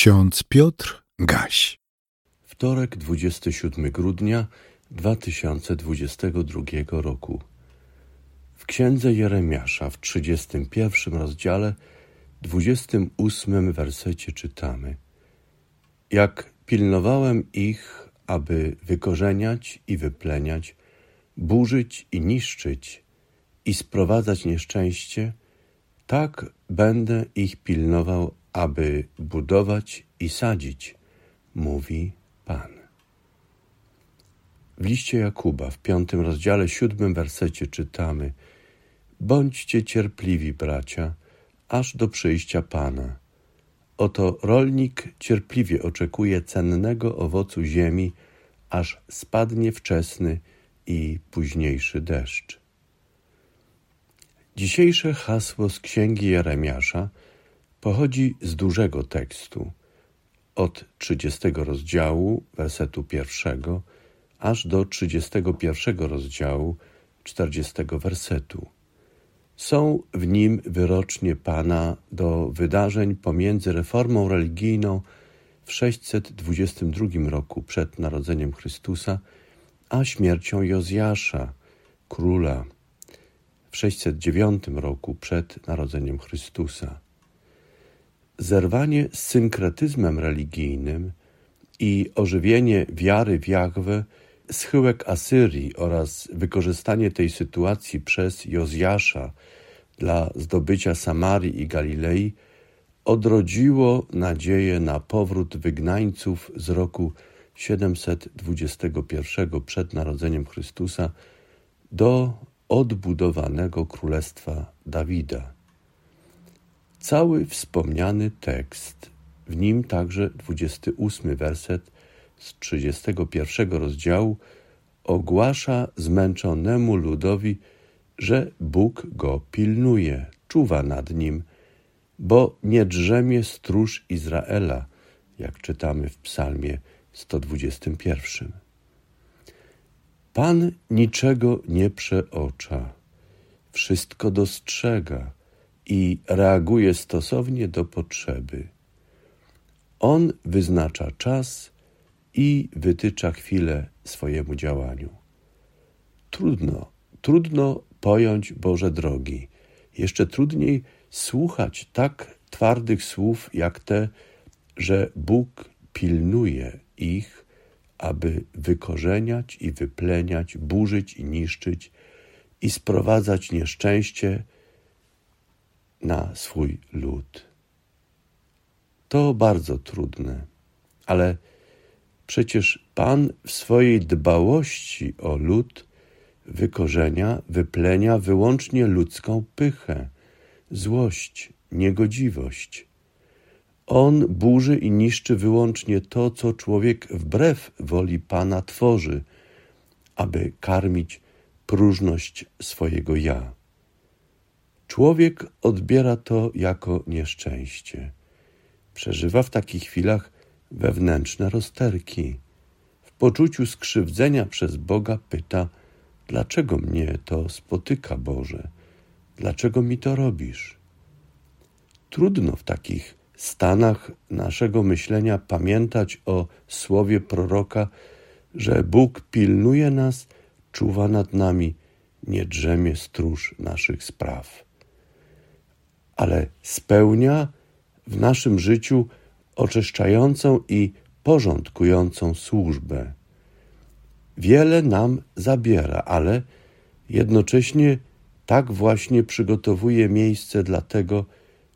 Ksiądz Piotr Gaś. Wtorek, 27 grudnia 2022 roku. W księdze Jeremiasza w 31 rozdziale, 28 wersecie czytamy: Jak pilnowałem ich, aby wykorzeniać i wypleniać, burzyć i niszczyć i sprowadzać nieszczęście, tak będę ich pilnował, aby budować i sadzić, mówi Pan. W liście Jakuba w piątym rozdziale, siódmym wersecie czytamy: Bądźcie cierpliwi, bracia, aż do przyjścia Pana. Oto rolnik cierpliwie oczekuje cennego owocu ziemi, aż spadnie wczesny i późniejszy deszcz. Dzisiejsze hasło z księgi Jeremiasza pochodzi z dużego tekstu, od 30 rozdziału, wersetu pierwszego, aż do 31 rozdziału, 40 wersetu. Są w nim wyrocznie Pana do wydarzeń pomiędzy reformą religijną w 622 roku przed narodzeniem Chrystusa, a śmiercią Jozjasza, króla, w 609 roku przed narodzeniem Chrystusa. Zerwanie z synkretyzmem religijnym i ożywienie wiary w Jahwe, schyłek Asyrii oraz wykorzystanie tej sytuacji przez Jozjasza dla zdobycia Samarii i Galilei odrodziło nadzieję na powrót wygnańców z roku 721 przed narodzeniem Chrystusa do odbudowanego królestwa Dawida. Cały wspomniany tekst, w nim także 28 werset z 31 rozdziału, ogłasza zmęczonemu ludowi, że Bóg go pilnuje, czuwa nad nim, bo nie drzemie stróż Izraela, jak czytamy w Psalmie 121. Pan niczego nie przeocza, wszystko dostrzega i reaguje stosownie do potrzeby. On wyznacza czas i wytycza chwilę swojemu działaniu. Trudno, trudno pojąć Boże drogi. Jeszcze trudniej słuchać tak twardych słów jak te, że Bóg pilnuje ich, aby wykorzeniać i wypleniać, burzyć i niszczyć i sprowadzać nieszczęście na swój lud. To bardzo trudne, ale przecież Pan w swojej dbałości o lud wykorzenia, wyplenia wyłącznie ludzką pychę, złość, niegodziwość. On burzy i niszczy wyłącznie to, co człowiek wbrew woli Pana tworzy, aby karmić próżność swojego ja. Człowiek odbiera to jako nieszczęście. Przeżywa w takich chwilach wewnętrzne rozterki. W poczuciu skrzywdzenia przez Boga pyta: Dlaczego mnie to spotyka, Boże? Dlaczego mi to robisz? Trudno w takich stanach naszego myślenia pamiętać o słowie proroka, że Bóg pilnuje nas, czuwa nad nami, nie drzemie stróż naszych spraw ale spełnia w naszym życiu oczyszczającą i porządkującą służbę. Wiele nam zabiera, ale jednocześnie tak właśnie przygotowuje miejsce dla tego,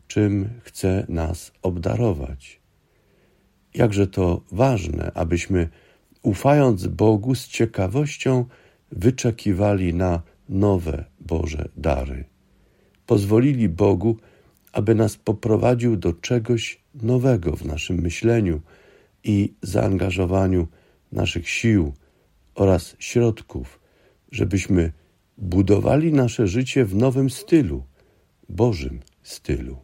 czym chce nas obdarować. Jakże to ważne, abyśmy, ufając Bogu, z ciekawością wyczekiwali na nowe Boże dary. Pozwolili Bogu, aby nas poprowadził do czegoś nowego w naszym myśleniu i zaangażowaniu naszych sił oraz środków, żebyśmy budowali nasze życie w nowym stylu, Bożym stylu.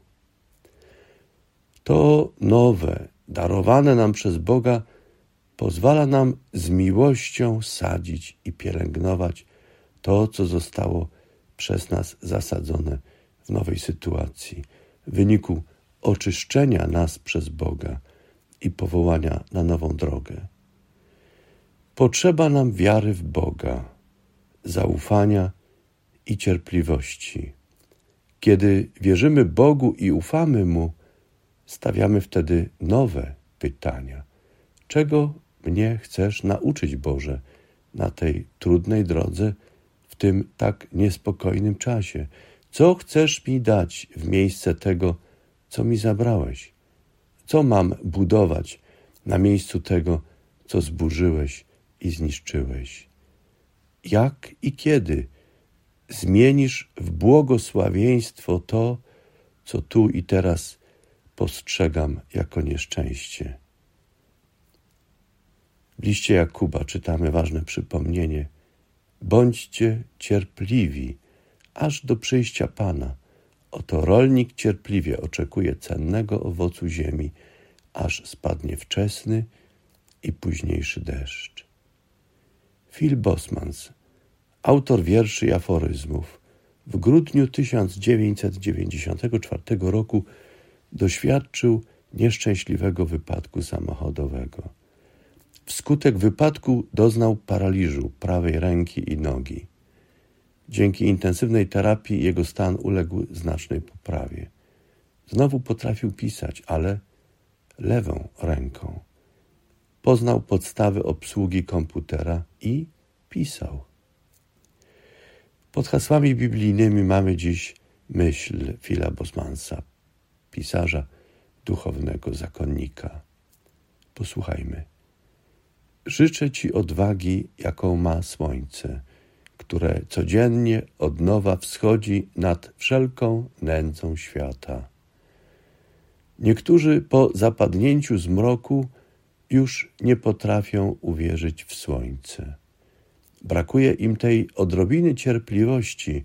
To nowe, darowane nam przez Boga, pozwala nam z miłością sadzić i pielęgnować to, co zostało przez nas zasadzone w nowej sytuacji, w wyniku oczyszczenia nas przez Boga i powołania na nową drogę. Potrzeba nam wiary w Boga, zaufania i cierpliwości. Kiedy wierzymy Bogu i ufamy Mu, stawiamy wtedy nowe pytania. Czego mnie chcesz nauczyć, Boże, na tej trudnej drodze, w tym tak niespokojnym czasie? Co chcesz mi dać w miejsce tego, co mi zabrałeś? Co mam budować na miejscu tego, co zburzyłeś i zniszczyłeś? Jak i kiedy zmienisz w błogosławieństwo to, co tu i teraz postrzegam jako nieszczęście? W liście Jakuba czytamy ważne przypomnienie: Bądźcie cierpliwi, aż do przyjścia Pana. Oto rolnik cierpliwie oczekuje cennego owocu ziemi, aż spadnie wczesny i późniejszy deszcz. Phil Bosmans, autor wierszy i aforyzmów, w grudniu 1994 roku doświadczył nieszczęśliwego wypadku samochodowego. Wskutek wypadku doznał paraliżu prawej ręki i nogi. Dzięki intensywnej terapii jego stan uległ znacznej poprawie. Znowu potrafił pisać, ale lewą ręką. Poznał podstawy obsługi komputera i pisał. Pod hasłami biblijnymi mamy dziś myśl Fila Bosmansa, pisarza duchownego zakonnika. Posłuchajmy. Życzę Ci odwagi, jaką ma słońce, które codziennie od nowa wschodzi nad wszelką nędzą świata. Niektórzy po zapadnięciu zmroku już nie potrafią uwierzyć w słońce. Brakuje im tej odrobiny cierpliwości,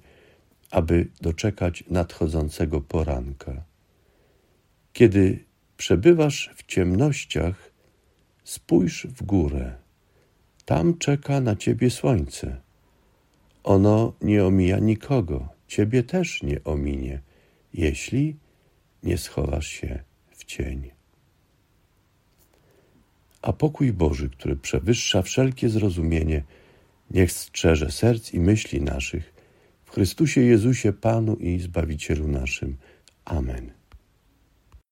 aby doczekać nadchodzącego poranka. Kiedy przebywasz w ciemnościach, spójrz w górę. Tam czeka na ciebie słońce. Ono nie omija nikogo, ciebie też nie ominie, jeśli nie schowasz się w cień. A pokój Boży, który przewyższa wszelkie zrozumienie, niech strzeże serc i myśli naszych w Chrystusie Jezusie, Panu i Zbawicielu naszym. Amen.